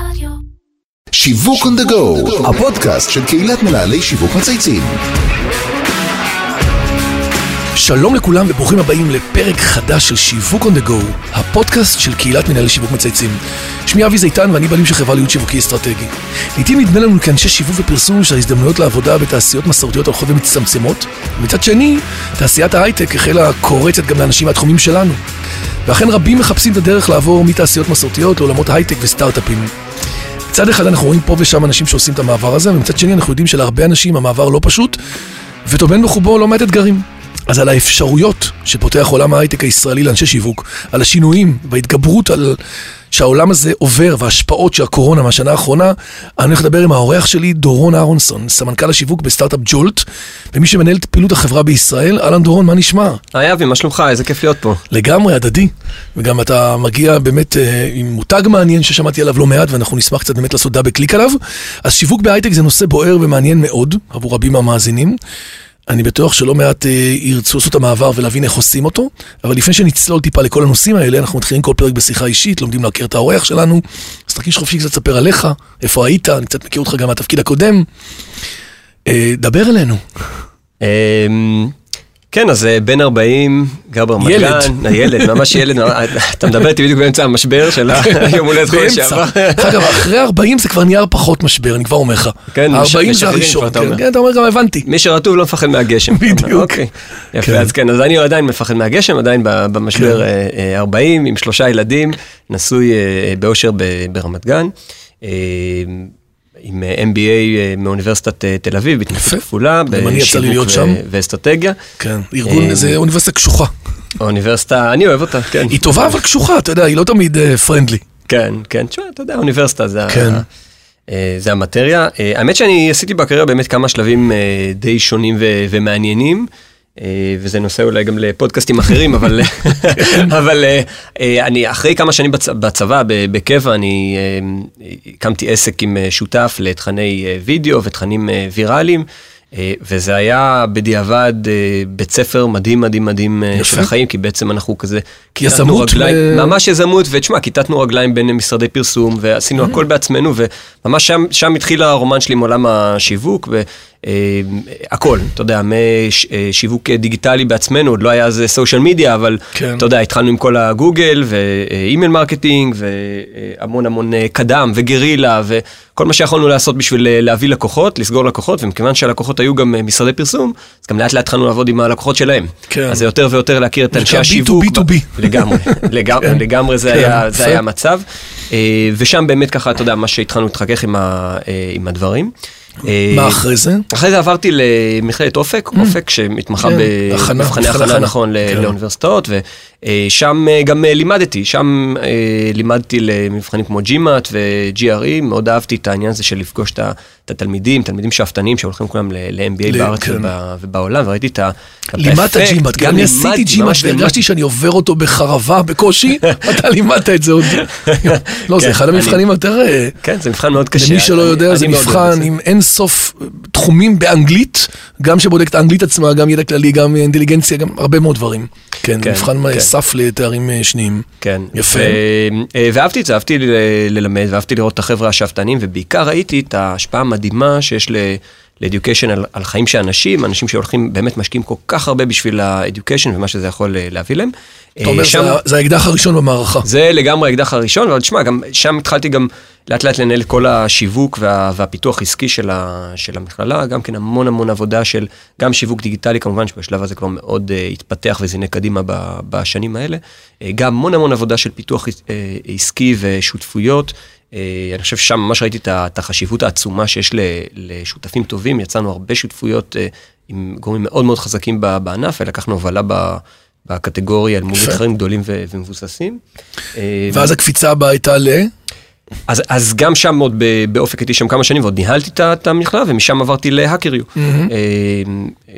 רדיו. שיווק on the go, הפודקאסט של קהילת מנהלי שיווק מצייצים. שלום לכולם וברוכים הבאים לפרק חדש של שיווק on the go, הפודקאסט של קהילת מנהלי שיווק מצייצים. שמי אבי זיתן ואני בעלים של חברה להיות שיווקי אסטרטגי. לעתים נדמה לנו כאנשי שיווק ופרסום שההזדמנויות לעבודה בתעשיות מסורתיות הולכות ומצטמצמות, ומצד שני, תעשיית ההייטק החלה קורצת גם לאנשים מהתחומים שלנו. ואכן רבים מחפשים את הדרך לעבור מתעשיות מסורתיות לעולמות הייטק וסטארט-אפים. מצד אחד אנחנו רואים פה ושם אנשים שעושים את המעבר הזה, ומצד שני אנחנו יודעים שלהרבה אנשים המעבר לא פשוט, וטומן בחובו לא מעט אתגרים. אז על האפשרויות שפותח עולם ההייטק הישראלי לאנשי שיווק, על השינויים וההתגברות על שהעולם הזה עובר וההשפעות של הקורונה מהשנה האחרונה, אני הולך לדבר עם האורח שלי, דורון אהרונסון, סמנכ"ל השיווק בסטארט-אפ ג'ולט, ומי שמנהל את פעילות החברה בישראל. אהלן דורון, מה נשמע? היי אבי, מה שלומך? איזה כיף להיות פה. לגמרי, הדדי. וגם אתה מגיע באמת אה, עם מותג מעניין ששמעתי עליו לא מעט, ואנחנו נשמח קצת באמת לעשות דאבל קליק עליו. אז שיווק בהייטק זה נושא בוער ומעניין מאוד עבור רבים מהמאזינים. אני בטוח שלא מעט אה, ירצו לעשות את המעבר ולהבין איך עושים אותו, אבל לפני שנצלול טיפה לכל הנושאים האלה, אנחנו מתחילים כל פרק בשיחה אישית, לומדים להכיר את האורח שלנו, אז תרגיש חופשי קצת לספר עליך, איפה היית, אני קצת מכיר אותך גם מהתפקיד הקודם. אה, דבר אלינו. כן, אז אה, בן 40, גר ברמת ילד. גן, הילד, ממש ילד, אתה מדבר איתי בדיוק באמצע המשבר של היום הולדת חודש. שעבר. אגב, אחרי 40 זה כבר נהיה פחות משבר, אני כבר אומר לך. כן, מש- 40 זה הראשון, אתה כן, אומר. כן, אתה אומר גם הבנתי. מי שרטוב לא מפחד מהגשם. בדיוק. אוקיי, כן. יפה, אז כן, אז אני עדיין מפחד מהגשם, עדיין במשבר אה, אה, 40, עם שלושה ילדים, נשוי אה, באושר ברמת גן. עם אה, MBA אה, מאוניברסיטת אה, תל אביב, יפה. כפולה, שם. ואסטרטגיה. כן, ארגון, זה אוניברסיטה קשוחה. האוניברסיטה, אני אוהב אותה, כן. היא טובה אבל קשוחה, אתה יודע, היא לא תמיד פרנדלי. כן, כן, תשמע, אתה יודע, אוניברסיטה זה, כן. זה המטריה. האמת שאני עשיתי בקריירה באמת כמה שלבים די שונים ומעניינים. אה, וזה נושא אולי גם לפודקאסטים אחרים, אבל, אבל אה, אה, אני אחרי כמה שנים בצ, בצבא, ב- בקבע, אני הקמתי עסק עם שותף לתכני וידאו ותכנים ויראליים. וזה היה בדיעבד בית ספר מדהים מדהים מדהים יפה. של החיים, כי בעצם אנחנו כזה, כיתתנו יזמות רגליים, ו- ממש יזמות, ותשמע, כיתתנו רגליים בין משרדי פרסום, ועשינו הכל בעצמנו, וממש שם, שם התחיל הרומן שלי עם עולם השיווק, והכל, אתה יודע, משיווק דיגיטלי בעצמנו, עוד לא היה איזה social media, אבל כן. אתה יודע, התחלנו עם כל הגוגל, ו email marketing, והמון המון אה, קדם, וגרילה, וכל מה שיכולנו לעשות בשביל אה, להביא לקוחות, לסגור לקוחות, ומכיוון שהלקוחות היו גם אה, משרדי פרסום, אז גם לאט לאט התחלנו לעבוד עם הלקוחות שלהם. כן. אז זה יותר ויותר להכיר את אנשי השיווק. B2B2B. לגמרי, לגמרי, כן. לגמרי זה כן, היה. זה היה המצב. אה, ושם באמת ככה, אתה יודע, מה שהתחלנו להתחכך עם, ה, אה, עם הדברים. אה, מה אחרי זה? אחרי זה עברתי למכללת אופק, אופק שמתמחה כן, במבחני מבחני הכנה. נכון כן. לאוניברסיטאות, ושם אה, גם אה, לימדתי, שם לימדתי למבחנים כמו GMAT ו-GRE, מאוד אהבתי את העניין הזה של לפגוש את התלמידים, תלמידים שאפתנים שהולכים כולם ל-MBA בארץ כן. וב- ובעולם, וראיתי את ה... גם את לימדת האפקט, ג'ימאט, גם אני עשיתי ממש והרגשתי שאני עובר אותו בחרבה, בקושי, אתה לימדת את זה עוד. לא, זה אחד המבחנים יותר... כן, זה מבחן מאוד קשה. למי שלא יודע, זה מבחן. עם אין סוף תחומים באנגלית, גם שבודק את האנגלית עצמה, גם ידע כללי, גם אינטליגנציה, גם הרבה מאוד דברים. כן, כן, מבחן כן. סף לתארים אה, שניים. כן. יפה. ו- אה, ואהבתי את זה, אהבתי ל- ללמד, ואהבתי לראות את החבר'ה השאפתנים, ובעיקר ראיתי את ההשפעה המדהימה שיש ל... לאדיוקיישן על, על חיים של אנשים, אנשים שהולכים, באמת משקיעים כל כך הרבה בשביל האדיוקיישן ומה שזה יכול אה, להביא להם. אתה אומר, אה, שם- זה זה האקדח הראשון במערכה. זה לגמרי האקדח הראשון, אבל תשמע, גם שם התחלתי גם לאט לאט לנהל את כל השיווק וה, והפיתוח עסקי של, ה, של המכללה, גם כן המון המון עבודה של גם שיווק דיגיטלי, כמובן שבשלב הזה כבר מאוד uh, התפתח וזינק קדימה ב, בשנים האלה, uh, גם המון המון עבודה של פיתוח uh, עסקי ושותפויות. Uh, אני חושב ששם ממש ראיתי את החשיבות העצומה שיש לשותפים טובים, יצאנו הרבה שותפויות uh, עם גורמים מאוד מאוד חזקים בענף, ולקחנו הובלה ב... בקטגוריה אל מול. מתחרים גדולים ו- ומבוססים. אה, ואז הקפיצה הבאה הייתה ל... אז, אז גם שם עוד באופק הייתי שם כמה שנים ועוד ניהלתי את ה- את המכללה ומשם עברתי להאקריו,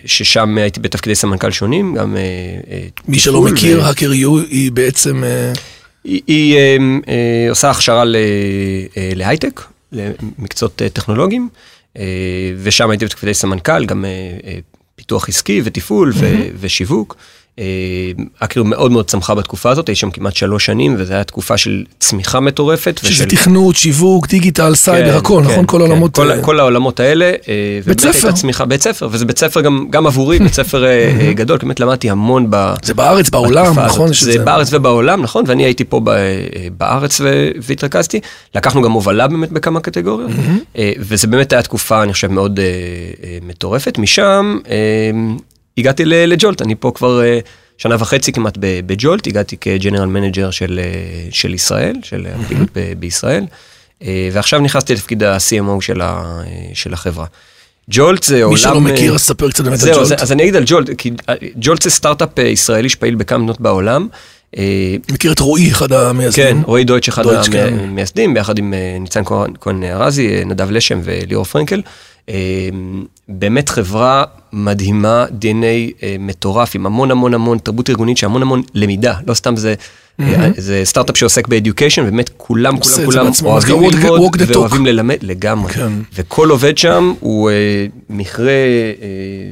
ששם הייתי בתפקידי סמנכ"ל שונים, גם... אה, אה, מי שלא מכיר, ו- האקר יו היא בעצם... היא, היא אה, אה, עושה הכשרה ל- אה, להייטק, למקצועות אה, טכנולוגיים, אה, ושם הייתי בתפקידי סמנכ"ל, גם אה, אה, פיתוח עסקי ותפעול ו- ושיווק. אה, אקריו מאוד מאוד צמחה בתקופה הזאת, הייתי שם כמעט שלוש שנים, וזו הייתה תקופה של צמיחה מטורפת. שזה ושל- תכנות, שיווק, דיגיטל, סייבר, הכל, נכון? כל העולמות... כל, אה, כל העולמות האלה. אה, ובאמת ספר. הייתה צמיחה, בית ספר, וזה בית ספר גם, גם עבורי, בית ספר אה, גדול, באמת למדתי המון ב... זה בארץ, בעולם, נכון? את זה בארץ ובעולם, נכון? ואני הייתי פה ב- בארץ ו- והתרכזתי. לקחנו גם הובלה באמת בכמה קטגוריות, וזה באמת היה תקופה, אני חושב, מאוד מטורפת. משם הגעתי לג'ולט, אני פה כבר אה, שנה וחצי כמעט בג'ולט, הגעתי כ general manager של, אה, של ישראל, של הפעילות בישראל, אה, ועכשיו נכנסתי לתפקיד ה-CMO של, ה- של החברה. ג'ולט זה עולם... מי שלא מכיר, אז ספר קצת באמת על ג'ולט. אז, אז אני אגיד על ג'ולט, כי ג'ולט זה סטארט-אפ ישראלי שפעיל בכמה מדינות בעולם. מכיר את רועי, אחד המייסדים. כן, רועי דויטש, אחד כן. המייסדים, ביחד עם ניצן כהן- ארזי, נדב לשם וליאור פרנקל. אה, באמת חברה מדהימה, DNA אה, מטורף, עם המון המון המון תרבות ארגונית, שהמון המון למידה, לא סתם זה... אה, זה סטארט-אפ שעוסק באדיוקיישן, ובאמת כולם, כולם, כולם אוהבים ללמוד. ואוהבים ללמד לגמרי. כן. וכל עובד שם הוא אה, מכרה אה,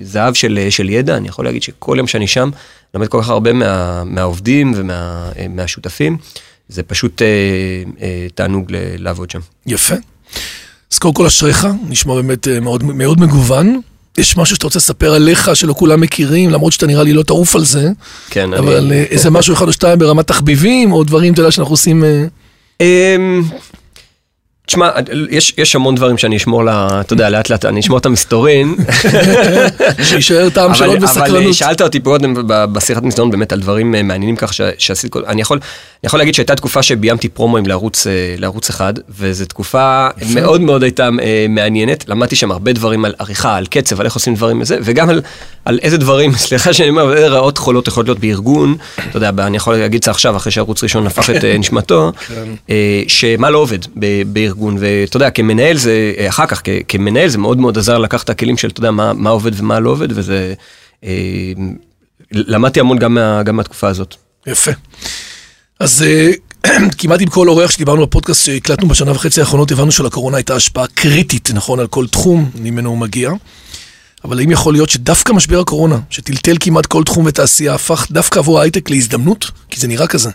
זהב של, אה, של ידע, אני יכול להגיד שכל יום שאני שם, לומד כל כך הרבה מה, מהעובדים ומהשותפים, זה פשוט אה, אה, תענוג לעבוד שם. יפה. אז קודם כל אשריך, נשמע באמת אה, מאוד, מאוד מגוון. יש משהו שאתה רוצה לספר עליך שלא כולם מכירים, למרות שאתה נראה לי לא תעוף על זה, כן, אבל אני... אה, איזה משהו אחד או שתיים ברמת תחביבים, או דברים, אתה יודע, שאנחנו עושים... תשמע, יש, יש המון דברים שאני אשמור לה, אתה יודע, לאט לאט, אני אשמור את המסתורין. שיישאר טעם של עוד אבל, בסקרנות. שאלת אותי פה קודם בשיחת מסדרון באמת על דברים אה, מעניינים כך ש- שעשית, קודם. אני יכול, אני יכול להגיד שהייתה תקופה שביימתי פרומואים לערוץ, אה, לערוץ אחד, וזו תקופה מאוד מאוד הייתה אה, מעניינת, למדתי שם הרבה דברים על עריכה, על קצב, על איך עושים דברים וזה, וגם על, על איזה דברים, סליחה שאני אומר, איזה רעות חולות יכולות להיות בארגון, אתה יודע, אני יכול להגיד את זה עכשיו, אחרי שערוץ ראשון הפך את נשמתו, אה, שמה לא עובד ב- בארגון, ואתה יודע, כמנהל זה, אה, אחר כך, כמנהל זה מאוד מאוד עזר לקחת את הכלים של, אתה יודע, מה, מה עובד ומה לא עובד, וזה, אה, למדתי המון גם, מה, גם מהתקופה הזאת. יפה. אז אה, כמעט עם כל אורח שדיברנו בפודקאסט שהקלטנו בשנה וחצי האחרונות, הבנו שלקורונה הייתה השפעה קריטית, נכון, על כל תחום ממנו הוא מגיע. אבל האם יכול להיות שדווקא משבר הקורונה, שטלטל כמעט כל תחום ותעשייה, הפך דווקא עבור ההייטק להזדמנות? כי זה נראה כזה.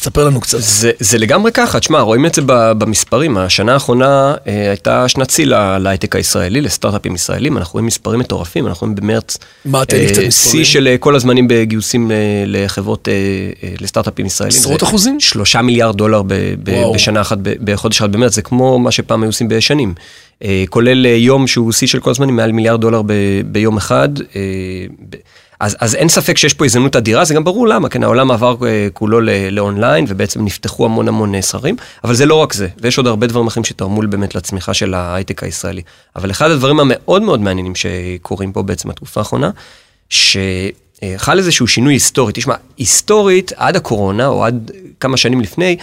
תספר לנו קצת. זה, זה לגמרי ככה, תשמע, רואים את זה במספרים. השנה האחרונה אה, הייתה שנת שיא להייטק הישראלי, לסטארט-אפים ישראלים, אנחנו רואים מספרים מטורפים, אנחנו רואים במרץ מה, תן לי קצת אה, מספרים. שיא של אה, כל הזמנים בגיוסים אה, לחברות, אה, אה, לסטארט-אפים ישראלים. עשרות אחוזים? שלושה מיליארד דולר ב- ב-. בשנה אחת, ב- בחודש אחד במרץ, זה כמו מה שפעם היו עושים בשנים. אה, כולל אה, יום שהוא שיא של כל הזמנים, מעל מיליארד דולר ב- ביום אחד. אה, ב- אז, אז אין ספק שיש פה הזדמנות אדירה, זה גם ברור למה, כן, העולם עבר אה, כולו לאונליין, ובעצם נפתחו המון המון אה, שרים, אבל זה לא רק זה, ויש עוד הרבה דברים אחרים שתרמו באמת לצמיחה של ההייטק הישראלי. אבל אחד הדברים המאוד מאוד מעניינים שקורים פה בעצם בתקופה האחרונה, שחל איזשהו שינוי היסטורי. תשמע, היסטורית, עד הקורונה, או עד כמה שנים לפני,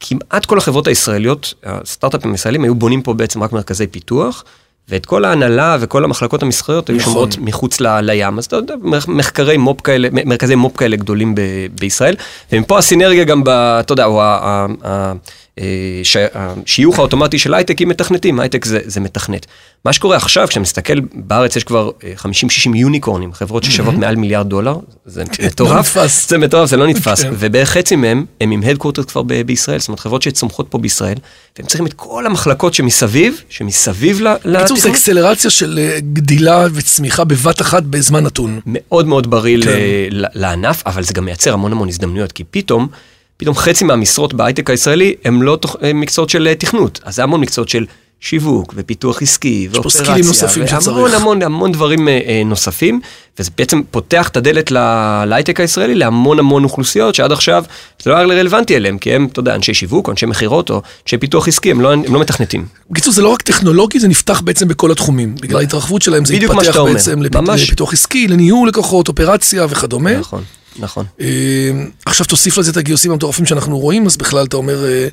כמעט כל החברות הישראליות, הסטארט-אפים הישראלים, היו בונים פה בעצם רק מרכזי פיתוח, ואת כל ההנהלה וכל המחלקות המסחריות היו נכון. שומרות מחוץ ל, לים. אז אתה יודע, מח- מחקרי מו"פ כאלה, מרכזי מו"פ כאלה גדולים ב, בישראל, ומפה הסינרגיה גם ב... אתה יודע, או ה- ה- ה- אה, ש- השיוך האוטומטי של הייטק עם מתכנתים, הייטק זה, זה מתכנת. מה שקורה עכשיו, כשאתה מסתכל, בארץ יש כבר אה, 50-60 יוניקורנים, חברות ששוות מעל מיליארד דולר, זה לא מטורף. זה מטורף, זה לא נתפס, כן. ובערך חצי מהם הם עם הדקורטר כבר בישראל, זאת אומרת חברות שצומחות פה בישראל, והם צריכים את כל המחלקות שמסביב, שמסביב ל- בקיצור, זה לתכנון. אקסלרציה של אה, גדילה וצמיחה בבת אחת בזמן נתון. מאוד מאוד בריא כן. לענף, אבל זה גם מייצר המון המון הזדמנויות, כי פתאום, פתאום חצי מהמשרות בהייטק הישראלי הם לא תוכ- הם מקצועות של אה, תכנות, אז זה המון מקצועות של שיווק ופיתוח עסקי פה ואופרציה, סקילים נוספים והמון שצריך. המון המון דברים אה, אה, נוספים, וזה בעצם פותח את הדלת להייטק הישראלי להמון המון אוכלוסיות שעד עכשיו זה לא היה רלוונטי אליהם, כי הם, אתה יודע, אנשי שיווק, או אנשי מכירות, או אנשי פיתוח עסקי, הם לא, הם לא מתכנתים. בקיצור, זה לא רק טכנולוגי, זה נפתח בעצם בכל התחומים. בגלל ההתרחבות שלהם זה התפתח אומר. בעצם לפ- ממש. לפיתוח עסקי, לניהול לקוחות, אופרציה וכדומה. נכון, נכון. אה, עכשיו תוסיף לזה את הגיוסים המטורפים שאנחנו רואים, אז בכלל אתה אומר, אה,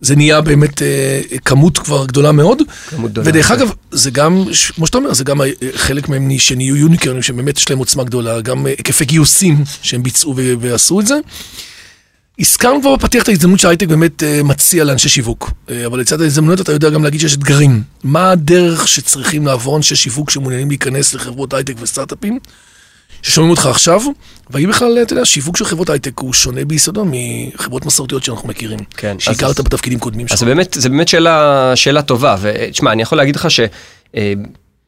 זה נהיה באמת אה, כמות כבר גדולה מאוד. כמות גדולה, ודרך כן. אגב, זה גם, ש- כמו שאתה אומר, זה גם חלק מהם שנהיו יוניקרנים, שבאמת יש להם עוצמה גדולה, גם אה, היקפי גיוסים שהם ביצעו ועשו את זה. הזכרנו כבר בפתיח את ההזדמנות שההייטק באמת אה, מציע לאנשי שיווק, אה, אבל לצד ההזדמנויות אתה יודע גם להגיד שיש אתגרים. מה הדרך שצריכים לעבור אנשי שיווק שמעוניינים להיכנס לחברות הייטק וסטארט-אפים, ששומעים אותך עכשיו, והאם בכלל, אתה יודע, שיווק של חברות הייטק הוא שונה ביסודו מחברות מסורתיות שאנחנו מכירים. כן, אז- שהכרת בתפקידים קודמים אז זה שלך. באמת, זה באמת שאלה, שאלה טובה, ותשמע, אני יכול להגיד לך ש... אה,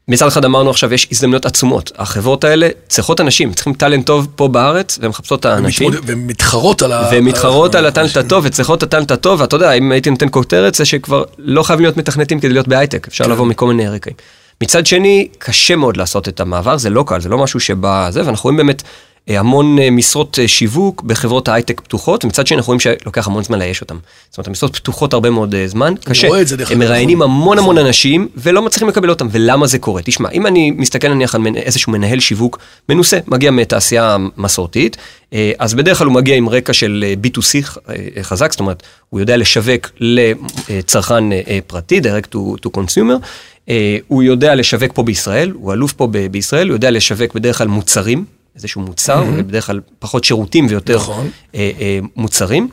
מצד אחד אמרנו עכשיו, יש הזדמנויות עצומות. החברות האלה צריכות אנשים, צריכים טאלנט טוב פה בארץ, והן מחפשות את האנשים. ומתחרות על ה... והן מתחרות על הטאלנט הטוב וצריכות את הטאלנט הטוב, ואתה יודע, אם הייתי נותן כותרת, זה שכבר לא חייבים להיות מתכנתים כדי להיות בהייטק, אפשר לבוא מכל מיני רקעים. מצד שני, קשה מאוד לעשות את המעבר, זה לא קל, זה לא משהו שבא זה, ואנחנו רואים באמת המון אה, משרות אה, שיווק בחברות ההייטק פתוחות, ומצד שני אנחנו רואים שלוקח המון זמן לאייש אותם. זאת אומרת, המשרות פתוחות הרבה מאוד אה, זמן, קשה. רואה את זה, דרך הם אגב, מראיינים נכון. המון המון אנשים ולא מצליחים לקבל אותם, ולמה זה קורה? תשמע, אם אני מסתכל נניח על איזשהו מנהל שיווק מנוסה, מגיע מתעשייה מסורתית, אה, אז בדרך כלל הוא מגיע עם רקע של אה, B2C ח- אה, חזק, זאת אומרת, הוא יודע לשווק לצרכן אה, אה, פרטי, direct to, to consumer, אה, הוא יודע לשווק פה בישראל, הוא אלוף פה בישראל, הוא יודע לשווק בדרך כלל מוצרים. איזשהו מוצר, mm-hmm. בדרך כלל פחות שירותים ויותר נכון. אה, אה, מוצרים.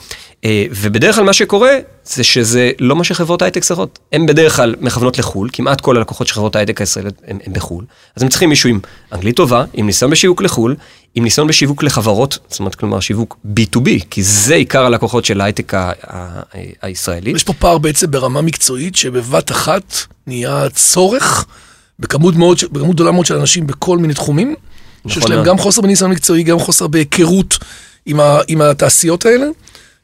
אה, ובדרך כלל מה שקורה זה שזה לא מה שחברות הייטק צריכות. הן בדרך כלל מכוונות לחו"ל, כמעט כל הלקוחות של חברות ההייטק הישראלית הם, הם בחו"ל. אז הם צריכים מישהו עם אנגלית טובה, עם ניסיון בשיווק לחו"ל, עם ניסיון בשיווק לחברות, זאת אומרת כלומר שיווק B2B, כי זה עיקר הלקוחות של ההייטק ה- ה- ה- הישראלי. יש פה פער בעצם ברמה מקצועית, שבבת אחת נהיה צורך בכמות, מאוד, בכמות גדולה מאוד של אנשים בכל מיני תחומים, שיש נכון להם מאוד. גם חוסר בניסיון מקצועי, גם חוסר בהיכרות עם, ה, עם התעשיות האלה.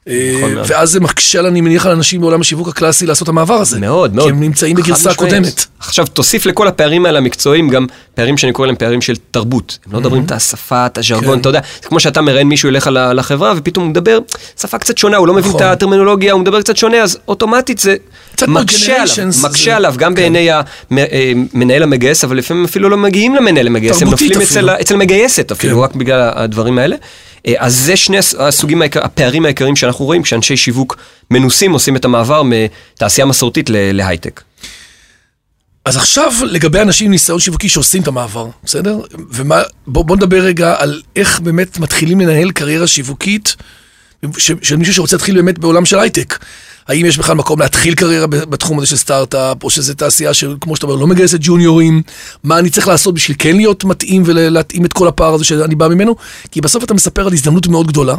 אה, נכון. ואז זה מקשה, אני מניח, על אנשים בעולם השיווק הקלאסי לעשות את המעבר הזה. מאוד, מאוד. כי הם נמצאים בגרסה משמעית. קודמת. עכשיו, תוסיף לכל הפערים האלה המקצועיים גם פערים שאני קורא להם פערים של תרבות. הם לא מדברים את השפה, את הז'רגון, כן. אתה יודע, זה כמו שאתה מראיין מישהו אליך לחברה, ופתאום הוא מדבר שפה קצת שונה, הוא לא מבין את נכון. הטרמינולוגיה, הוא מדבר קצת שונה, אז אוטומטית זה מקשה עליו, מקשה עליו, גם כן. בעיני המנהל המגייס, אבל לפעמים אפילו לא מגיעים למנהל המגייס, הם נופלים אצל מגייסת אפילו, כן. רק בגלל הדברים האלה. אה, אז זה שני הס- הסוגים, הפערים העיקריים שאנחנו רואים כשאנשי שיווק מנוסים עושים את המעבר מתעשייה מסורתית להייטק. אז עכשיו לגבי אנשים עם ניסיון שיווקי שעושים את המעבר, בסדר? ומה, בוא, בוא נדבר רגע על איך באמת מתחילים לנהל קריירה שיווקית של מישהו שרוצה להתחיל באמת בעולם של הייטק. האם יש בכלל מקום להתחיל קריירה בתחום הזה של סטארט-אפ, או שזו תעשייה שכמו שאתה אומר, לא מגייסת ג'וניורים? מה אני צריך לעשות בשביל כן להיות מתאים ולהתאים את כל הפער הזה שאני בא ממנו? כי בסוף אתה מספר על הזדמנות מאוד גדולה,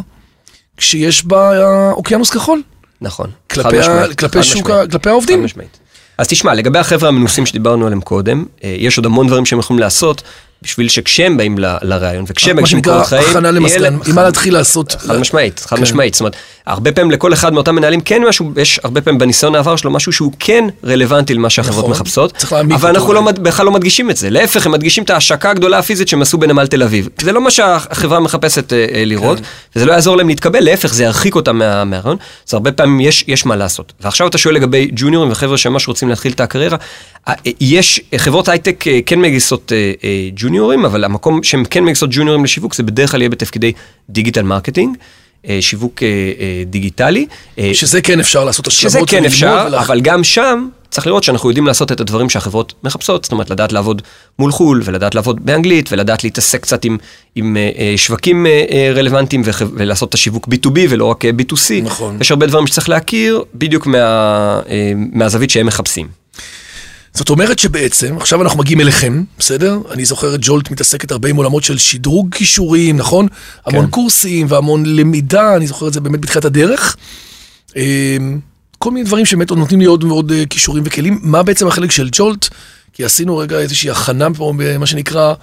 כשיש בה אה, אוקיינוס כחול. נכון. כלפי חד ה- משמעית, כלפי חד שוק משמעית. כלפי העובדים. חד משמעית. אז תשמע, לגבי החבר'ה המנוסים שדיברנו עליהם קודם, אה, יש עוד המון דברים שהם יכולים לעשות בשביל שכשהם באים ל- לרעיון וכשהם מגישים קורות חיים, הכנה למסקנה, עם מה להתחיל לעשות. חד משמעית, חד כן. משמעית. זאת אומרת, הרבה פעמים לכל אחד מאותם מנהלים כן משהו, יש הרבה פעמים בניסיון העבר שלו משהו שהוא כן רלוונטי למה שהחברות נכון. מחפשות, אבל אנחנו לא, בכלל לא מדגישים את זה, להפך, הם מדגישים את ההשקה הגדולה הפיזית שהם עשו בנמל תל אביב. זה לא מה שהחברה מחפשת אה, אה, לראות, וזה לא יעזור להם להתקבל, להפך, זה ירחיק אותם מה- מהרעיון, אז הרבה פעמים יש, יש מה לעשות. ועכשיו אתה שואל לגבי ג'וניורים וחבר'ה שממש רוצים להתחיל את הקריירה, אה, יש, חברות הייטק כן מגייסות אה, ג'וניורים, אבל המקום שהם כן מגייסות ג'וניורים לשיווק, זה בדרך כלל יהיה בתפקידי digital marketing. אה, שיווק אה, אה, דיגיטלי. שזה כן אפשר לעשות השלמות. שזה כן אפשר, ולהח- אבל גם שם צריך לראות שאנחנו יודעים לעשות את הדברים שהחברות מחפשות, זאת אומרת לדעת לעבוד מול חו"ל ולדעת לעבוד באנגלית ולדעת להתעסק קצת עם, עם שווקים רלוונטיים ולעשות את השיווק B2B ולא רק אה, B2C. נכון. יש הרבה דברים שצריך להכיר בדיוק מה, מהזווית שהם מחפשים. זאת אומרת שבעצם, עכשיו אנחנו מגיעים אליכם, בסדר? אני זוכר את ג'ולט מתעסקת הרבה עם עולמות של שדרוג כישורים, נכון? המון כן. קורסים והמון למידה, אני זוכר את זה באמת בתחילת הדרך. אמ, כל מיני דברים שבאמת עוד נותנים לי עוד ועוד אה, כישורים וכלים. מה בעצם החלק של ג'ולט? כי עשינו רגע איזושהי הכנה פה, מה שנקרא,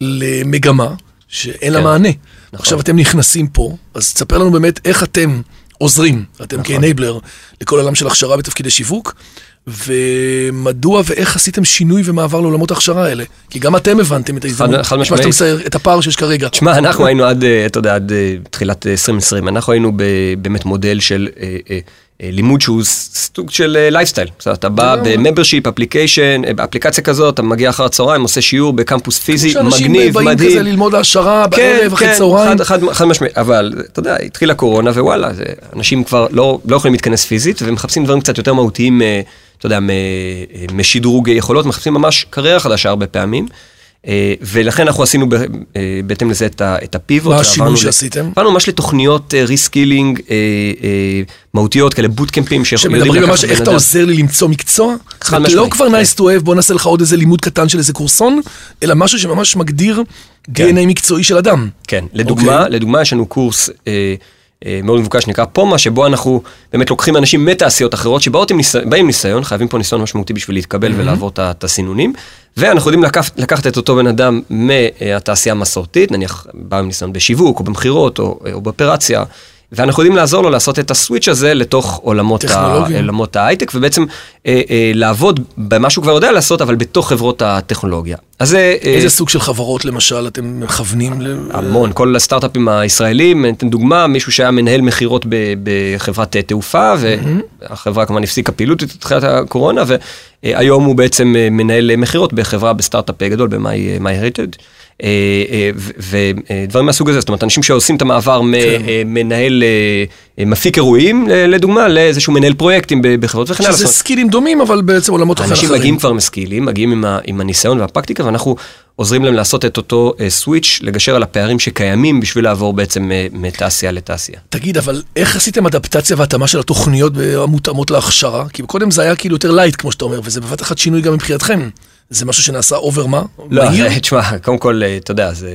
למגמה, שאין לה כן. מענה. נכון. עכשיו אתם נכנסים פה, אז תספר לנו באמת איך אתם עוזרים, אתם נכון. כאנבלר, לכל עולם של הכשרה בתפקידי שיווק, ומדוע ואיך עשיתם שינוי ומעבר לעולמות ההכשרה האלה? כי גם אתם הבנתם את ההזדמנות, חד מה משמעית. את הפער שיש כרגע. תשמע, אנחנו היינו עד, אה, אתה יודע, עד אה, תחילת אה, 2020, אנחנו היינו באמת מודל של לימוד שהוא סוג של לייפסטייל. אתה בא. ב membership, application, באפליקציה כזאת, אתה מגיע אחר הצהריים, עושה שיעור בקמפוס פיזי, שאנשים מגניב, באים כזה מדהים. ללמוד העשרה כן, בערב, אחרי כן, צהריים. חד, חד, חד משמעית, אבל אתה יודע, התחילה קורונה ווואלה, אנשים כבר לא, לא יכולים להתכנס פיזית ומחפשים דברים קצת יותר מהותיים, אה, אתה יודע, אה, משדרוג יכולות, מחפשים ממש קריירה חדשה הרבה פעמים. אה, ולכן אנחנו עשינו אה, בהתאם לזה את את ה pivot. מה השינוי שעשיתם? עברנו ממש לתוכניות reskilling מהותיות, כאלה בוטקמפים שמדברים ממש איך אתה עוזר לי למצוא מקצוע? חד אומרת, משמעית, לא כבר כן. nice to have, בוא נעשה לך עוד איזה לימוד קטן של איזה קורסון, אלא משהו שממש מגדיר כן. DNA מקצועי של אדם. כן, לדוגמה, אוקיי. לדוגמה יש לנו קורס אה, אה, מאוד מבוקש שנקרא פומה, שבו אנחנו באמת לוקחים אנשים מתעשיות אחרות שבאות עם ניסיון, עם ניסיון, חייבים פה ניסיון משמעותי בשביל להתקבל ולעבור את הסינונים, ואנחנו יודעים לקחת, לקחת את אותו בן אדם מהתעשייה המסורתית, נניח בא עם ניסיון בשיווק או במכירות או, או באופרציה. ואנחנו יודעים לעזור לו לעשות את הסוויץ' הזה לתוך עולמות, ה. עולמות ההייטק, ובעצם אה, אה, לעבוד במה שהוא כבר יודע לעשות, אבל בתוך חברות הטכנולוגיה. אז. אה, איזה סוג של חברות למשל אתם מכוונים ל... המון, כל הסטארט-אפים הישראלים, אתן דוגמה, מישהו שהיה מנהל מכירות בחברת אה, תעופה, והחברה כמובן הפסיקה פעילות בתחילת הקורונה, והיום הוא בעצם אה, מנהל אה, מכירות בחברה בסטארט-אפ אה, גדול ב-MyHeritage. ודברים מהסוג הזה, זאת אומרת, אנשים שעושים את המעבר ממנהל אה, מפיק אירועים, לדוגמה, לאיזשהו מנהל פרויקטים בחברות וכן הלאה. שזה סקילים דומים, אבל בעצם עולמות תוכן אנשים אחרים. מגיעים כבר משכילים, מגיעים עם, ה, עם הניסיון והפרקטיקה, ואנחנו עוזרים להם לעשות את אותו אה, switch, לגשר על הפערים שקיימים בשביל לעבור בעצם אה, מתעשייה לתעשייה. תגיד, אבל איך עשיתם אדפטציה והתאמה של התוכניות המותאמות להכשרה? כי קודם זה היה כאילו יותר light, כמו שאתה אומר, וזה בבת אחת שינוי גם מבחינתכם. זה משהו שנעשה overnight? לא, תשמע, קודם כל, אה, אתה יודע, זה...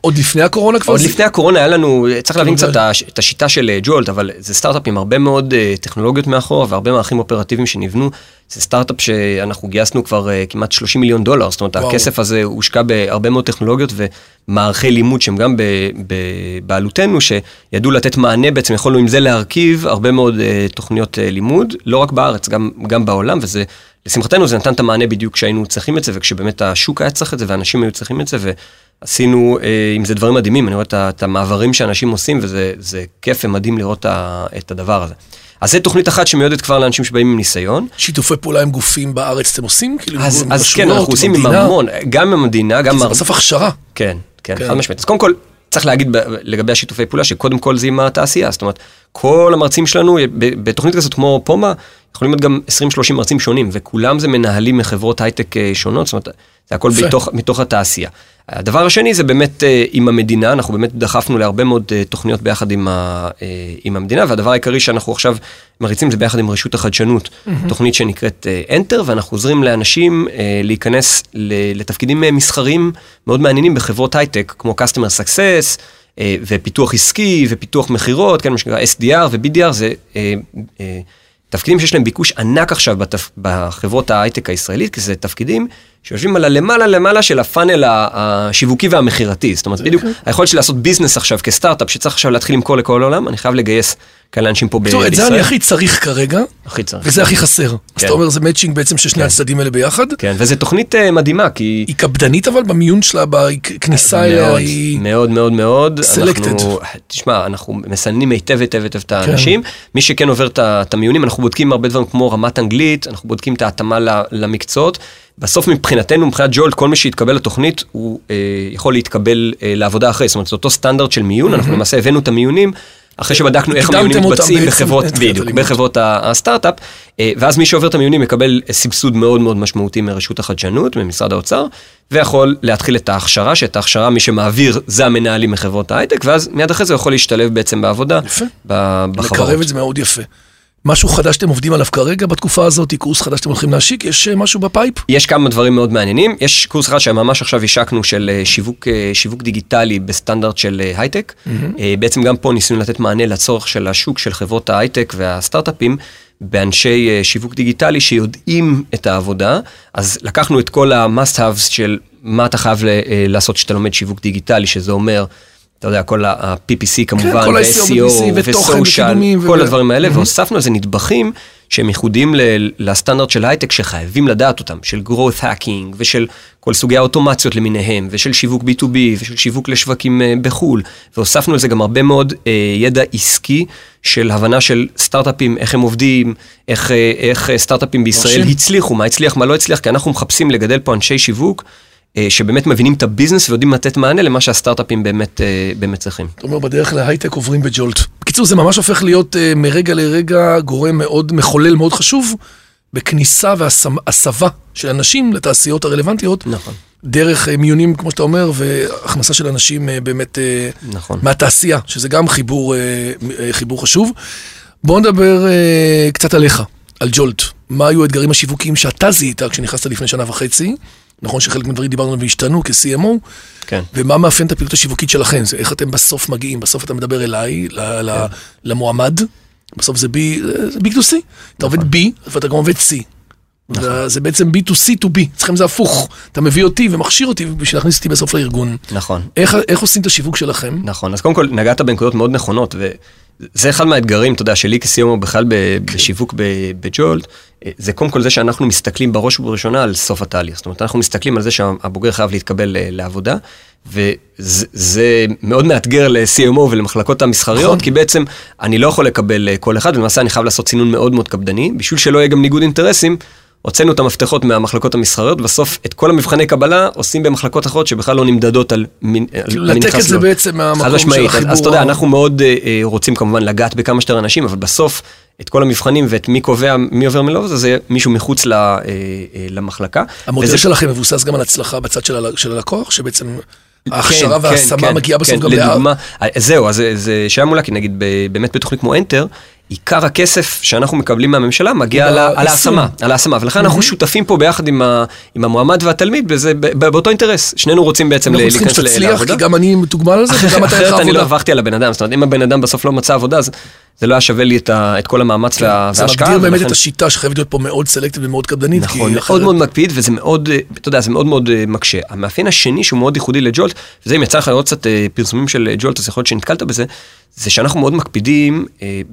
עוד לפני הקורונה כבר? עוד זה- לפני הקורונה היה לנו, צריך להבין קצת את הש- את השיטה של אה, ג'ולט, אבל זה סטארט-אפ עם הרבה מאוד אה, טכנולוגיות מאחור והרבה מערכים אופרטיביים שנבנו. זה סטארט-אפ שאנחנו גייסנו כבר אה, כמעט 30 מיליון דולר, זאת אומרת, וואו. הכסף הזה הושקע בהרבה מאוד טכנולוגיות ומערכי לימוד שהם גם בבעלותנו, שידעו לתת מענה, בעצם יכולנו עם זה להרכיב הרבה מאוד אה, תוכניות אה, לימוד, לא רק בארץ, גם, גם בעולם, וזה, לשמחתנו זה נתן את המענה בדיוק כשהיינו צריכים את זה, וכשבאמת השוק היה צריך את זה, ואנשים היו צריכים את זה, ועשינו אה, עם זה דברים מדהימים, אני רואה את, את המעברים שאנשים עושים, וזה זה כיף ומדהים לראות את הדבר הזה. אז זו תוכנית אחת שמיועדת כבר לאנשים שבאים עם ניסיון. שיתופי פעולה עם גופים בארץ אתם עושים? כאילו, אז, עם אז כן, אנחנו עושים עם? המון, גם עם המדינה, גם... זה הר- בסוף הכשרה. כן, כן, כן. חד משמעית. אז קודם כל, צריך להגיד לגבי השיתופי פעולה, שקודם כל זה עם התעשייה, זאת אומרת, כל המרצים שלנו, בתוכנית כזאת כמו פומה, יכולים להיות גם 20-30 מרצים שונים, וכולם זה מנהלים מחברות הייטק אה, שונות, זאת אומרת, זה הכל יפה. מתוך, התעשייה. הדבר השני זה באמת אה, עם המדינה, אנחנו באמת דחפנו להרבה מאוד אה, תוכניות ביחד עם, ה, עם המדינה, והדבר העיקרי שאנחנו עכשיו מריצים זה ביחד עם רשות החדשנות, תוכנית שנקראת Enter, ואנחנו עוזרים לאנשים להיכנס לתפקידים מסחריים מאוד מעניינים בחברות הייטק, כמו Customer Success, ופיתוח עסקי, ופיתוח מכירות, כן, מה שנקרא SDR ו-BDR, זה תפקידים שיש להם ביקוש ענק עכשיו בתפ... בחברות ההייטק הישראלית, כי זה תפקידים שיושבים על הלמעלה למעלה של הפאנל השיווקי והמכירתי. זאת אומרת, בדיוק היכולת שלי לעשות ביזנס עכשיו כסטארט-אפ, שצריך עכשיו להתחיל למכור לכל העולם, אני חייב לגייס כאלה אנשים פה ב- בקיצור, את זה בישראל. אני הכי צריך כרגע, הכי צריך. וזה הכי חסר. אז כן. אתה אומר, זה מאצ'ינג בעצם של שני כן. הצדדים האלה ביחד. כן, וזו תוכנית אה, מדהימה, כי... היא קפדנית אבל במיון שלה, בכניסה אליה מאוד, היא... מאוד מאוד מאוד. אנחנו, תשמע, אנחנו מסננים היטב היטב היטב את כן. האנשים. מי שכן עובר את המיונים, אנחנו בודקים הרבה דברים כמו רמת אנגלית, אנחנו בודקים את ההתאמה למקצועות. בסוף מבחינתנו, מבחינת ג'ולט, כל מי שיתקבל לתוכנית, הוא אה, יכול להתקבל אה, לעבודה אחרי. זאת אומרת, זה אותו סטנדרט של מיון, אנחנו למעשה הבאנו את המיונים. אחרי שבדקנו איך המיונים מתבצעים בחברות, בדיוק. בחברות הסטארט-אפ, אה, ואז מי שעובר את המיונים יקבל סבסוד מאוד מאוד משמעותי מרשות החדשנות, ממשרד האוצר, ויכול להתחיל את ההכשרה, שאת ההכשרה מי שמעביר זה המנהלים מחברות ההייטק, ואז מיד אחרי זה הוא יכול להשתלב בעצם בעבודה יפה. בחברות. מקרב את זה מאוד יפה. משהו חדש שאתם עובדים עליו כרגע בתקופה הזאת, קורס חדש שאתם הולכים להשיק, יש אה, משהו ב pipe? יש כמה דברים מאוד מעניינים, יש קורס אחד שממש עכשיו השקנו של אה, שיווק, אה, שיווק דיגיטלי בסטנדרט של הייטק. אה, בעצם גם פה ניסינו לתת מענה לצורך של השוק של חברות ההייטק והסטארט-אפים. באנשי שיווק דיגיטלי שיודעים את העבודה, אז לקחנו את כל ה-must-haves של מה אתה חייב לעשות כשאתה לומד שיווק דיגיטלי, שזה אומר, אתה יודע, כל ה-PPC כמובן, כל ה-SEO, ו-SEO, וסושיאל, וקידומים כל ו- הדברים האלה, והוספנו איזה נדבכים שהם ייחודיים לסטנדרט של הייטק שחייבים לדעת אותם, של growth hacking ושל כל סוגי האוטומציות למיניהם, ושל שיווק B2B ושל שיווק לשווקים אה, בחו"ל, והוספנו לזה גם הרבה מאוד אה, ידע עסקי של הבנה של סטארט-אפים, איך הם עובדים, איך, אה, איך סטארט-אפים בישראל. הצליחו, מה הצליח, מה לא הצליח, כי אנחנו מחפשים לגדל פה אנשי שיווק. אה, שבאמת מבינים את הביזנס ויודעים לתת מענה למה שהסטארט-אפים באמת, אה, באמת צריכים. אתה אומר, בדרך להייטק עוברים בג'ולט. בקיצור, זה ממש הופך להיות אה, מרגע לרגע גורם מאוד, מחולל מאוד חשוב, בכניסה והסבה של אנשים לתעשיות הרלוונטיות. נכון. דרך מיונים, כמו שאתה אומר, והכנסה של אנשים באמת נכון. מהתעשייה, שזה גם חיבור, חיבור חשוב. בואו נדבר קצת עליך, על ג'ולט. מה היו האתגרים השיווקיים שאתה זיהית כשנכנסת לפני שנה וחצי? נכון שחלק מהדברים דיברנו עליהם והשתנו כ-CMO, כן. ומה מאפיין את הפעילות השיווקית שלכם? זה איך אתם בסוף מגיעים, בסוף אתה מדבר אליי, ל- ל- למועמד, בסוף זה B, זה B2C, אתה עובד B ואתה גם עובד C. זה- זה בעצם B2C to B, אצלכם זה הפוך, אתה מביא אותי ומכשיר אותי בשביל להכניס אותי בסוף לארגון. נכון. איך איך עושים את השיווק שלכם? נכון, אז קודם כל נגעת בנקודות מאוד נכונות, וזה אחד מהאתגרים, אתה יודע, שלי כסיומו בכלל ב- בשיווק בג'ולט, זה קודם כל זה שאנחנו מסתכלים בראש ובראשונה על סוף התהליך. זאת אומרת, אנחנו מסתכלים על זה שהבוגר חייב להתקבל אה, לעבודה, וזה זה מאוד מאתגר ל-CMO ולמחלקות המסחריות, נכון. כי בעצם אני לא יכול לקבל אה, כל אחד, ולמעשה אני חייב לעשות סינון מאוד מאוד קפדני, בשביל שלא יהיה גם ניגוד אינטרסים. הוצאנו את המפתחות מהמחלקות המסחריות, בסוף את כל המבחני קבלה עושים במחלקות אחרות שבכלל לא נמדדות על מי על כאילו מי לנתק נכנס את זה לו. בעצם מהמקום של החיבור אז אתה יודע, אנחנו מאוד אה, אה, רוצים כמובן לגעת בכמה שיותר אנשים, אבל בסוף את כל המבחנים ואת מי קובע, מי עובר מי לא, זה- מישהו מחוץ ל- אה, אה, למחלקה. המודל וזה- שלכם מבוסס גם על הצלחה בצד של הל- של הלקוח, שבעצם ההכשרה כן, וההשמה כן, מגיעה בסוף כן, גם. לדוגמה, אה, זהו, אז זה- זה שאלה מעולה, כי נגיד באמת בתוכנית כמו Enter, עיקר הכסף שאנחנו מקבלים מהממשלה מגיע על. ההשמה, על ההשמה, ולכן אנחנו שותפים פה ביחד עם ה- עם המועמד והתלמיד, וזה ב- ב- באותו אינטרס, שנינו רוצים בעצם אנחנו ל- צריכים להיכנס ל- שתצליח, לעבודה. כי גם אני מתוגמל על זה, וגם אתה אחרת אני לא. הרווחתי על הבן אדם, זאת אומרת, אם הבן אדם בסוף לא מצא עבודה, אז זה לא היה שווה לי את ה- את כל המאמץ זה וההשקעה. מגדיר באמת ולכן- את השיטה שחייבת להיות פה מאוד סלקטיב ומאוד קפדנית. נכון, מאוד אחרת- מאוד מקפיד, וזה מאוד, אה, אתה יודע, זה מאוד מאוד אה, מקשה. המאפיין השני שהוא מאוד ייחודי לג'ולט, וזה אם יצא לך לראות קצת אה, פרסומים של ג'ולט, אז יכול להיות שנתקלת בזה, זה שאנחנו מאוד מקפידים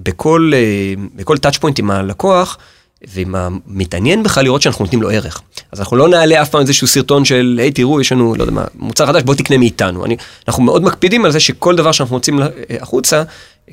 בכל, בכל טאצ' פוינט עם הלקוח, ועם המתעניין בכלל לראות שאנחנו נותנים לו ערך. אז אנחנו לא נעלה אף פעם איזשהו סרטון של, היי תראו, יש לנו, לא יודע מה, מוצר חדש, בוא תקנה מאיתנו. אני, אנחנו מאוד מקפידים על זה שכל דבר שאנחנו מוציאים החוצה,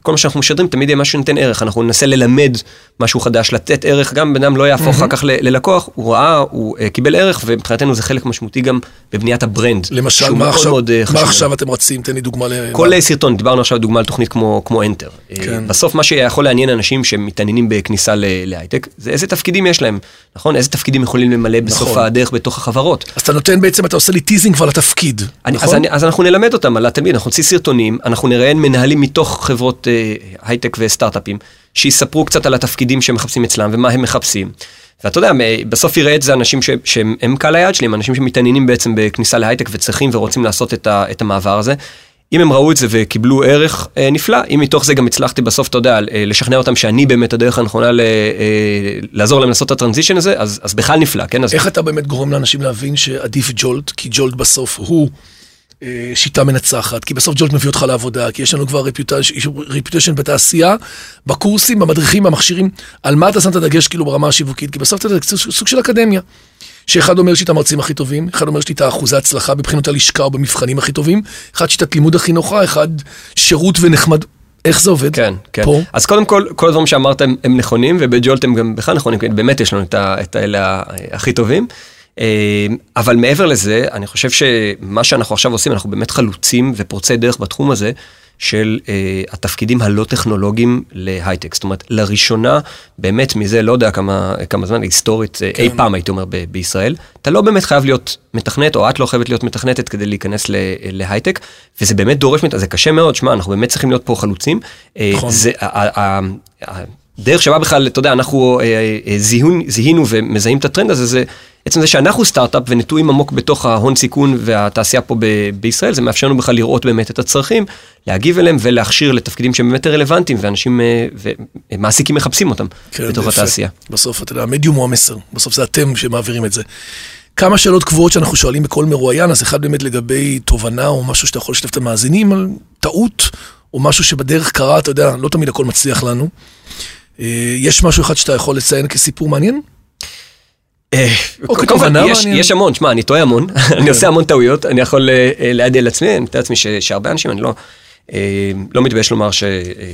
כל מה שאנחנו משדרים תמיד יהיה משהו שנותן ערך, אנחנו ננסה ללמד משהו חדש, לתת ערך, גם בן אדם לא יהפוך אחר כך ללקוח, הוא ראה, הוא אה, קיבל ערך, ומבחינתנו זה חלק משמעותי גם בבניית ה brand. למשל, מה עכשיו- מאוד, אה, מה. עכשיו אתם רצים? תן לי דוגמה. ל- כל אה, סרטון, דיברנו עכשיו דוגמה על תוכנית כמו, כמו Enter. כן. בסוף מה שיכול לעניין אנשים שמתעניינים בכניסה להייטק, זה איזה תפקידים יש להם, נכון? איזה תפקידים יכולים למלא בסוף נכון. הדרך בתוך החברות. אז אתה נותן בעצם, אתה עושה לי teasing כבר לתפקיד, נכון? אז אנחנו נלמד אותם על התפקיד, אנחנו נוציא סרטונים, אנחנו נראיין מנהלים מתוך חברות אה, הייטק וסטארט-אפים, שיספרו קצת על התפקידים שהם מחפשים אצלם ומה הם מחפשים. ואתה יודע, בסוף יראה את זה אנשים ש, שהם הם קהל היעד שלי, הם אנשים שמתעניינים בעצם בכניסה להייטק וצריכים ורוצים לעשות את, ה, את המעבר הזה. אם הם ראו את זה וקיבלו ערך אה, נפלא, אם מתוך זה גם הצלחתי בסוף, אתה יודע, אה, לשכנע אותם שאני באמת הדרך הנכונה ל, אה, לעזור להם לעשות את ה transition הזה, אז, אז בכלל נפלא, כן? אז איך אתה באמת גורם לאנשים להבין שעדיף ג'ולט, כי ג'ולט בסוף הוא שיטה מנצחת, כי בסוף ג'ולט מביא אותך לעבודה, כי יש לנו כבר רפיוטיישן בתעשייה, בקורסים, במדריכים, במכשירים, על מה אתה שם את הדגש כאילו ברמה השיווקית, כי בסוף זה סוג של אקדמיה. שאחד אומר שיש לי את המרצים הכי טובים, אחד אומר שיש לי את האחוזי הצלחה בבחינות הלשכה או במבחנים הכי טובים, אחד שיטת לימוד הכי נוחה, אחד שירות ונחמד. איך זה עובד? כן, כן. פה? אז קודם כל, כל הדברים שאמרת הם, נכונים, ובג'ולט הם גם בכלל נכונים, כי באמת יש לנו את, ה, את האלה הכי טובים. אה, אבל מעבר לזה, אני חושב שמה שאנחנו עכשיו עושים, אנחנו באמת חלוצים ופורצי דרך בתחום הזה. של uh, התפקידים הלא טכנולוגיים להייטק. זאת אומרת, לראשונה, באמת מזה, לא יודע כמה, כמה זמן, היסטורית, כן. אי פעם הייתי אומר ב- בישראל, אתה לא באמת חייב להיות מתכנת, או את לא חייבת להיות מתכנתת כדי להיכנס ל- להייטק, וזה באמת דורש, זה קשה מאוד, שמע, אנחנו באמת צריכים להיות פה חלוצים. אה, נכון. זה, ה- ה- ה- הדרך שבה בכלל, אתה יודע, אנחנו אה, אה, זיהון, זיהינו ומזהים את הטרנד הזה, זה עצם זה שאנחנו סטארט-אפ ונטועים עמוק בתוך ההון סיכון והתעשייה פה ב- בישראל, זה מאפשר לנו בכלל לראות באמת את הצרכים, להגיב אליהם ולהכשיר לתפקידים שהם באמת רלוונטיים, ואנשים, אה, ומעסיקים מחפשים אותם כן, בתוך יפה. התעשייה. בסוף, אתה יודע, המדיום הוא המסר. בסוף זה אתם שמעבירים את זה. כמה שאלות קבועות שאנחנו שואלים בכל מרואיין, אז אחד באמת לגבי תובנה או משהו שאתה יכול לשתף את המאזינים על טעות, או משהו שבדרך קרה, אתה יודע, לא תמיד הכל מצליח לנו. אה, יש משהו אחד שאתה יכול לציין כסיפור מעניין? אה, אוקיי, קודם כל, תובנה יש- מעניינת. יש המון, שמע, אני טועה המון, אני עושה המון טעויות, אני יכול אה, אה, להעדיל לעצמי, אני מתאר לעצמי שהרבה אנשים, אני לא... לא מתבייש לומר ש-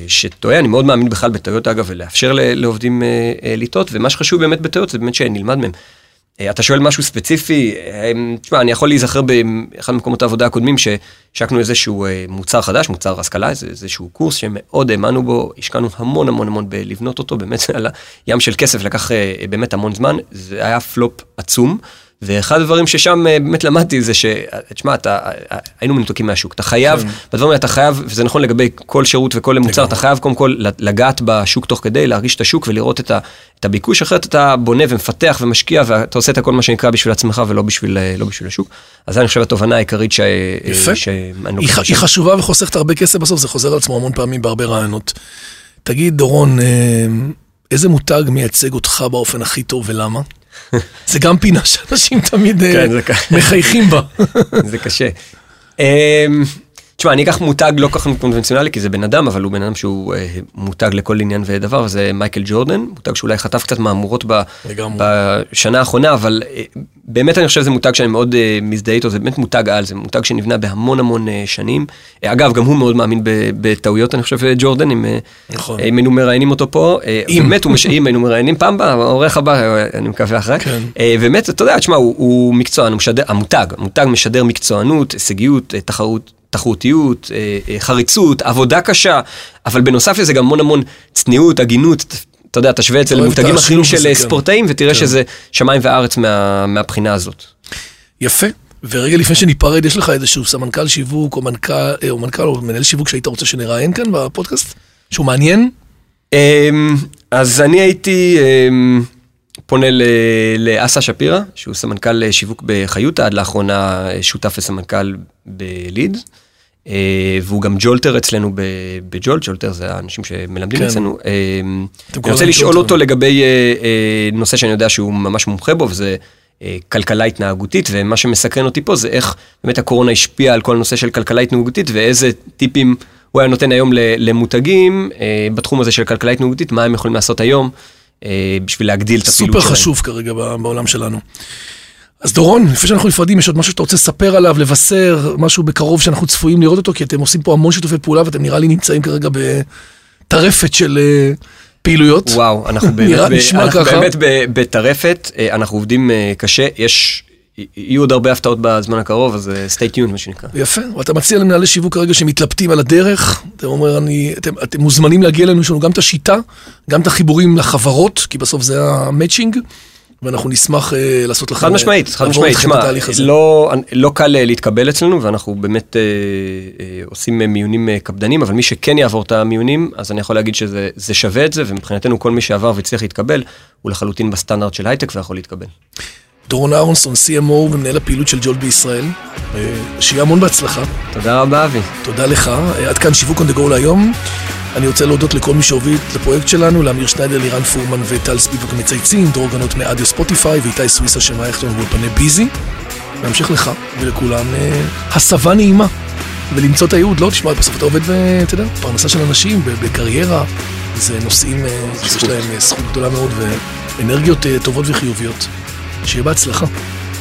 שטועה, אני מאוד מאמין בכלל בטעויות אגב, ולאפשר לעובדים לטעות, ומה שחשוב באמת בטעויות זה באמת שנלמד מהם. אה, אתה שואל משהו ספציפי, אה, תשמע, אני יכול להיזכר באחד ממקומות העבודה הקודמים שהשקנו איזשהו אה, מוצר חדש, מוצר השכלה, איזשהו קורס שמאוד האמנו בו, השקענו המון המון המון בלבנות אותו, באמת על ים של כסף, לקח באמת המון זמן, זה היה פלופ עצום. ואחד הדברים ששם אה, באמת למדתי זה ש... תשמע, אתה, היינו מנותקים מהשוק. אתה חייב, כן. בדברים האלה אתה חייב, וזה נכון לגבי כל שירות וכל מוצר, אתה חייב קודם כל לגעת בשוק תוך כדי, להרגיש את השוק ולראות את, ה, את הביקוש, אחרת אתה בונה ומפתח ומשקיע, ואתה עושה את הכל מה שנקרא בשביל עצמך ולא בשביל, לא בשביל השוק. אז אני חושב התובנה העיקרית ש... יפה. ש... היא, היא חשובה וחוסכת הרבה כסף בסוף, זה חוזר על עצמו המון פעמים בהרבה רעיונות. תגיד, דורון, אה, איזה מותג מייצג אותך באופן הכי טוב ולמה? זה גם פינה שאנשים תמיד אה, כן, מחייכים בה. זה קשה. תשמע, אני אקח מותג לא כל כך קונבנציונלי, כי זה בן אדם, אבל הוא בן אדם שהוא אה, מותג לכל עניין ודבר, זה מייקל ג'ורדן, מותג שאולי חטף קצת מהמורות ב, בשנה האחרונה, אבל אה, באמת אני חושב שזה מותג שאני מאוד אה, מזדהה איתו, זה באמת מותג על, זה מותג שנבנה בהמון המון אה, שנים. אה, אגב, גם הוא מאוד מאמין בטעויות, אני חושב, ג'ורדן, אם, נכון. אם היינו מראיינים אותו פה. אם. באמת, הוא מש... אם היינו מראיינים פעם הבאה, העורך הבא, אני מקווה אחרי. כן. באמת, אתה יודע, תשמע, הוא, הוא מקצוען, הוא משדר, המותג, המותג משדר מקצוענות, הישגיות, תחרות. תחרותיות, חריצות, עבודה קשה, אבל בנוסף לזה גם המון המון צניעות, הגינות, אתה יודע, תשווה את זה למותגים אחרים של כן. ספורטאים, ותראה כן. שזה שמיים וארץ מה, מהבחינה הזאת. יפה. ורגע לפני שניפרד, יש לך איזשהו סמנכ"ל שיווק, או מנכ"ל, או מנכ"ל, או מנהל שיווק שהיית רוצה שנראיין כאן בפודקאסט? שהוא מעניין? אמ, אז אני הייתי אמ, פונה לאסה שפירא, שהוא סמנכ"ל שיווק בחיותה, עד לאחרונה שותף וסמנכ"ל בליד. אה, והוא גם ג'ולטר אצלנו בג'ולט, ג'ולטר זה האנשים שמלמדים כן. אצלנו. אה, אני רוצה לשאול אותו לגבי אה, נושא שאני יודע שהוא ממש מומחה בו, וזה כלכלה התנהגותית, ומה שמסקרן אותי פה זה איך באמת הקורונה השפיעה על כל הנושא של כלכלה התנהגותית, ואיזה טיפים הוא היה נותן היום למותגים בתחום הזה של כלכלה התנהגותית, מה הם יכולים לעשות היום בשביל להגדיל את הפעילות שלהם. סופר חשוב כרגע בעולם שלנו. אז דורון, לפני שאנחנו נפרדים, יש עוד משהו שאתה רוצה לספר עליו, לבשר, משהו בקרוב שאנחנו צפויים לראות אותו, כי אתם עושים פה המון שיתופי פעולה ואתם נראה לי נמצאים כרגע בטרפת של uh, פעילויות. וואו, אנחנו באמת, נראה, ב- אנחנו באמת בטרפת, אה, אנחנו עובדים קשה, יש... יהיו עוד הרבה הפתעות בזמן הקרוב, אז stay tuned מה שנקרא. יפה, ואתה מציע למנהלי שיווק כרגע שמתלבטים על הדרך, אתה אומר, אני, אתם, אתם מוזמנים להגיע אלינו, יש לנו גם את השיטה, גם את החיבורים לחברות, כי בסוף זה המצ'ינג. ואנחנו נשמח אה, לעשות לכם... חד משמעית, חד משמעית, שמע, לא, לא קל אה, להתקבל אצלנו, ואנחנו באמת אה, אה, עושים מיונים אה, קפדנים, אבל מי שכן יעבור את המיונים, אז אני יכול להגיד שזה שווה את זה, ומבחינתנו כל מי שעבר והצליח להתקבל, הוא לחלוטין בסטנדרט של הייטק ויכול להתקבל. דורון אהרונסון, CMO ומנהל הפעילות של ג'ולט בישראל. שיהיה המון בהצלחה. תודה רבה, אבי. תודה לך. עד כאן שיווק on the go להיום. אני רוצה להודות לכל מי שהוביל את הפרויקט שלנו, לאמיר שניידר, לירן פורמן וטל ספיבוק המצייצים, דרור גנות מאדיו ספוטיפיי ואיתי סוויסה של מערכתון באולפני ביזי. להמשיך לך ולכולם אה, הסבה נעימה ולמצוא את הייעוד, לא תשמע, בסוף אתה עובד ואתה יודע, פרנסה של אנשים בקריירה, זה נושאים אה, שיש להם אה, זכות גדולה מאוד ואנרגיות טובות וחיוביות. שיהיה בהצלחה.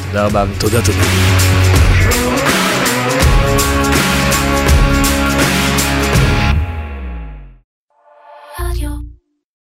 תודה רבה. תודה, תודה.